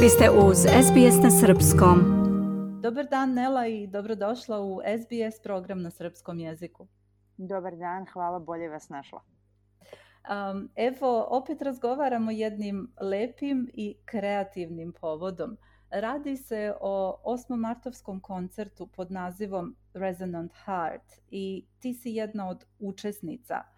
Vi ste uz SBS na Srpskom. Dobar dan Nela i dobrodošla u SBS program na srpskom jeziku. Dobar dan, hvala, bolje vas našla. Um, evo, opet razgovaramo jednim lepim i kreativnim povodom. Radi se o 8. martovskom koncertu pod nazivom Resonant Heart i ti si jedna od učesnica –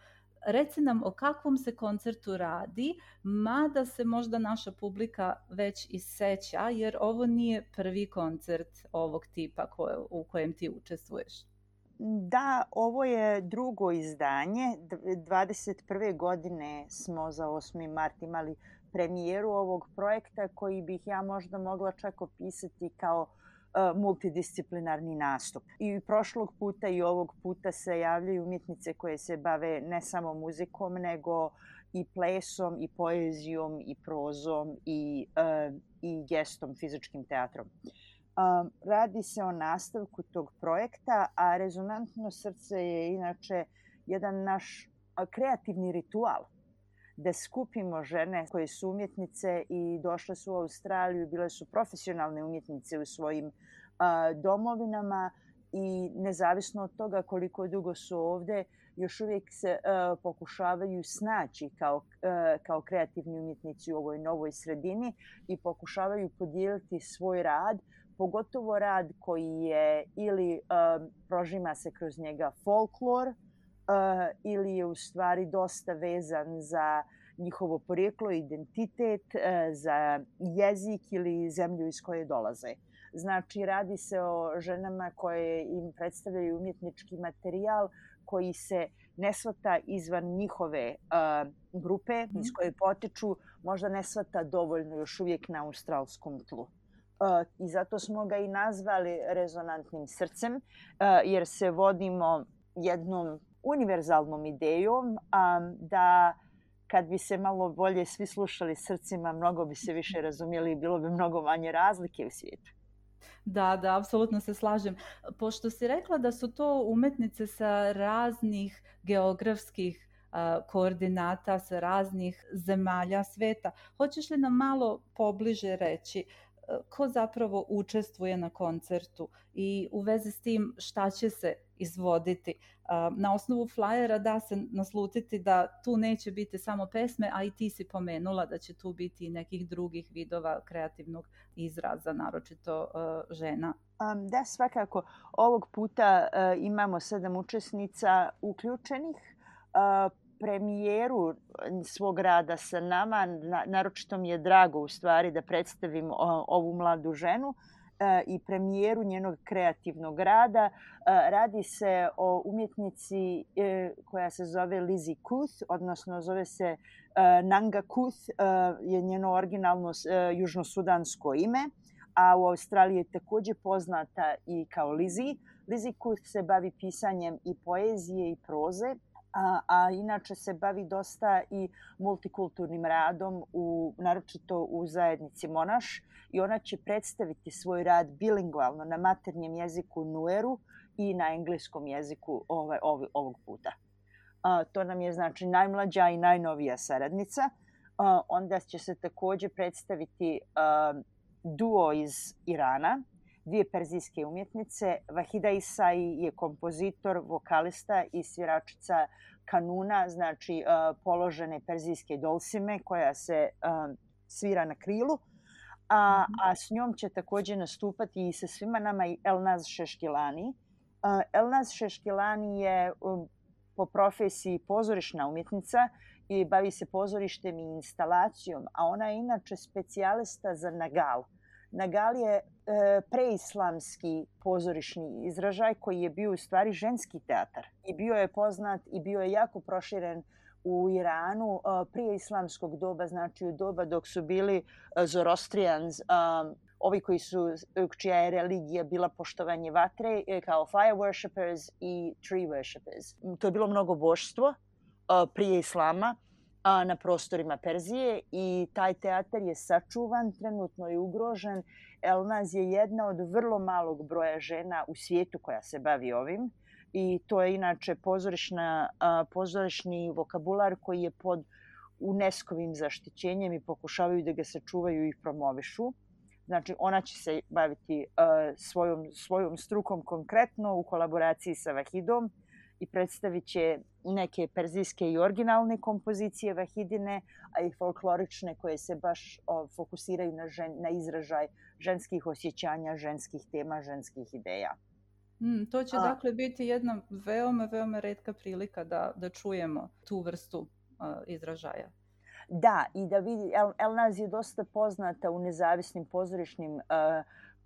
Reci nam o kakvom se koncertu radi, mada se možda naša publika već i seća, jer ovo nije prvi koncert ovog tipa koje, u kojem ti učestvuješ. Da, ovo je drugo izdanje. 21. godine smo za 8. mart imali premijeru ovog projekta koji bih ja možda mogla čak opisati kao uh, E, multidisciplinarni nastup. I prošlog puta i ovog puta se javljaju umjetnice koje se bave ne samo muzikom, nego i plesom, i poezijom, i prozom, i, uh, i gestom, fizičkim teatrom. Um, radi se o nastavku tog projekta, a Rezonantno srce je inače jedan naš kreativni ritual da skupimo žene koje su umjetnice i došle su u Australiju bile su profesionalne umjetnice u svojim a, domovinama i nezavisno od toga koliko dugo su ovde, još uvijek se uh, pokušavaju snaći kao, uh, kao kreativni umjetnici u ovoj novoj sredini i pokušavaju podijeliti svoj rad, pogotovo rad koji je ili um, prožima se kroz njega folklor, Eh, ili je u stvari dosta vezan za njihovo porijeklo, identitet, eh, za jezik ili zemlju iz koje dolaze. Znači, radi se o ženama koje im predstavljaju umjetnički materijal koji se ne svata izvan njihove eh, grupe mm iz koje potiču, možda ne svata dovoljno još uvijek na australskom tlu. Uh, I zato smo ga i nazvali rezonantnim srcem, jer se vodimo jednom univerzalnom idejom da kad bi se malo bolje svi slušali srcima, mnogo bi se više razumjeli i bilo bi mnogo manje razlike u svijetu. Da, da, apsolutno se slažem. Pošto si rekla da su to umetnice sa raznih geografskih koordinata sa raznih zemalja sveta. Hoćeš li nam malo pobliže reći e, ko zapravo učestvuje na koncertu i u vezi s tim šta će se izvoditi. Na osnovu flajera da se naslutiti da tu neće biti samo pesme, a i ti si pomenula da će tu biti i nekih drugih vidova kreativnog izraza, naročito žena. Da, svakako. Ovog puta imamo sedam učesnica uključenih premijeru svog rada sa nama. Naročito mi je drago u stvari da predstavim ovu mladu ženu i premijeru njenog kreativnog rada. Radi se o umjetnici e, koja se zove Lizzie Kuth, odnosno zove se e, Nanga Kuth, e, je njeno originalno južnosudansko ime, a u Australiji je takođe poznata i kao Lizzie. Lizzie Kuth se bavi pisanjem i poezije i proze, a, a inače se bavi dosta i multikulturnim radom, u, naročito u zajednici Monaš i ona će predstaviti svoj rad bilingualno na maternjem jeziku Nueru i na engleskom jeziku ovaj, ovaj, ovog puta. A, to nam je znači najmlađa i najnovija saradnica. A, onda će se takođe predstaviti a, duo iz Irana, dvije perzijske umjetnice. Vahida Isai je kompozitor, vokalista i sviračica kanuna, znači e, položene perzijske dolsime koja se e, svira na krilu. A, mhm. a s njom će takođe nastupati i sa svima nama i Elnaz Šeškilani. E, Elnaz Šeškilani je po profesiji pozorišna umjetnica i bavi se pozorištem i instalacijom, a ona je inače specijalista za nagal na gali je e, preislamski pozorišni izražaj koji je bio u stvari ženski teatar i bio je poznat i bio je jako proširen u Iranu e, prije islamskog doba, znači u doba dok su bili e, Zoroastrijans, um, e, ovi koji su, čija je religija bila poštovanje vatre, kao fire worshippers i tree worshippers. To je bilo mnogo božstvo prije islama a, na prostorima Perzije i taj teatar je sačuvan, trenutno je ugrožen. Elnaz je jedna od vrlo malog broja žena u svijetu koja se bavi ovim i to je inače pozorišna, a, pozorišni vokabular koji je pod UNESCO-vim zaštićenjem i pokušavaju da ga sačuvaju i promovišu. Znači, ona će se baviti uh, svojom, svojom strukom konkretno u kolaboraciji sa Vahidom i predstavit će neke perzijske i originalne kompozicije Vahidine, a i folklorične koje se baš fokusiraju na, žen, na izražaj ženskih osjećanja, ženskih tema, ženskih ideja. Mm, to će a, dakle biti jedna veoma, veoma redka prilika da, da čujemo tu vrstu a, izražaja. Da, i da vidi, El, Elnaz je dosta poznata u nezavisnim pozorišnim uh,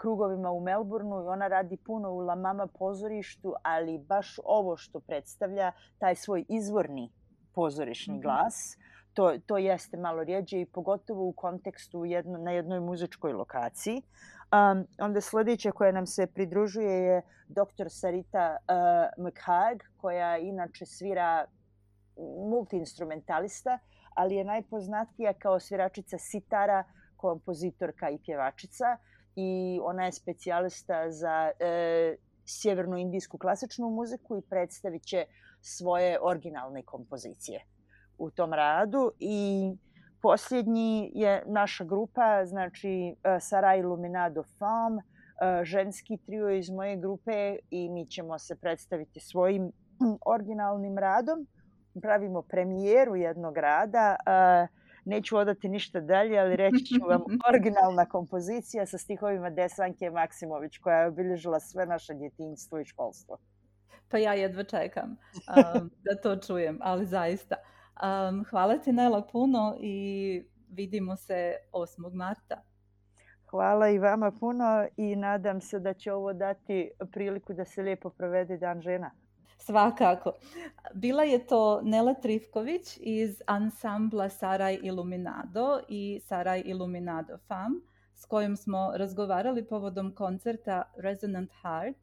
krugovima u Melbourneu i ona radi puno u La Mama pozorištu, ali baš ovo što predstavlja taj svoj izvorni pozorišni mm -hmm. glas, to, to jeste malo rijeđe i pogotovo u kontekstu jedno, na jednoj muzičkoj lokaciji. Um, onda sledeća koja nam se pridružuje je dr. Sarita uh, McHagg, koja inače svira multiinstrumentalista, ali je najpoznatija kao sviračica sitara, kompozitorka i pjevačica. Uh, i ona je specijalista za e, sjeverno-indijsku klasičnu muziku i predstavit će svoje originalne kompozicije u tom radu i posljednji je naša grupa, znači e, Sarai Luminado Femme, e, ženski trio iz moje grupe i mi ćemo se predstaviti svojim mm, originalnim radom. Pravimo premijeru jednog rada uh, Neću odati ništa dalje, ali reći ću vam originalna kompozicija sa stihovima Desanke Maksimović koja je obilježila sve naše djetinjstvo i školstvo. Pa ja jedva čekam um, da to čujem, ali zaista. Um, hvala ti Nela puno i vidimo se 8. marta. Hvala i vama puno i nadam se da će ovo dati priliku da se lijepo provede Dan žena svakako. Bila je to Nela Trifković iz ansambla Saraj Iluminado i Saraj Iluminado FAM s kojom smo razgovarali povodom koncerta Resonant Heart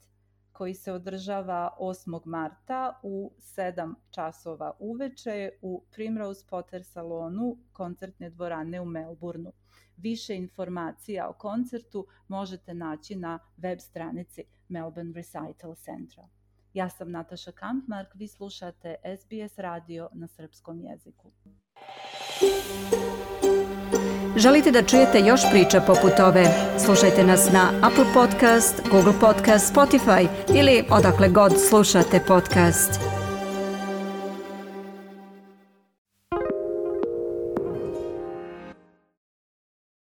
koji se održava 8. marta u 7 časova uveče u Primrose Potter salonu koncertne dvorane u Melbourneu. Više informacija o koncertu možete naći na web stranici Melbourne Recital Centra. Ja sam Nataša Kampmark, vi slušate SBS radio na srpskom jeziku. Želite da čujete još priča poput ove? Slušajte nas na Apple Podcast, Google Podcast, Spotify ili odakle god slušate podcast.